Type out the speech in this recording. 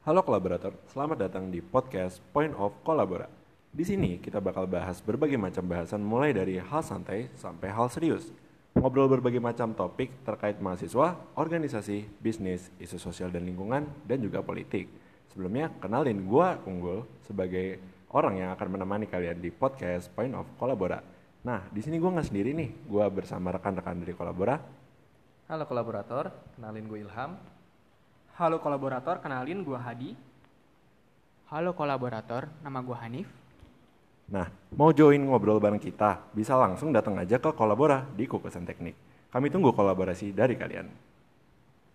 Halo kolaborator, selamat datang di podcast Point of Kolabora. Di sini kita bakal bahas berbagai macam bahasan mulai dari hal santai sampai hal serius. Ngobrol berbagai macam topik terkait mahasiswa, organisasi, bisnis, isu sosial dan lingkungan, dan juga politik. Sebelumnya, kenalin gua Unggul sebagai orang yang akan menemani kalian di podcast Point of Kolabora. Nah, di sini gua nggak sendiri nih, gua bersama rekan-rekan dari Kolabora. Halo kolaborator, kenalin gue Ilham. Halo kolaborator, kenalin gua Hadi. Halo kolaborator, nama gue Hanif. Nah, mau join ngobrol bareng kita, bisa langsung datang aja ke Kolabora di Kukusan Teknik. Kami tunggu kolaborasi dari kalian.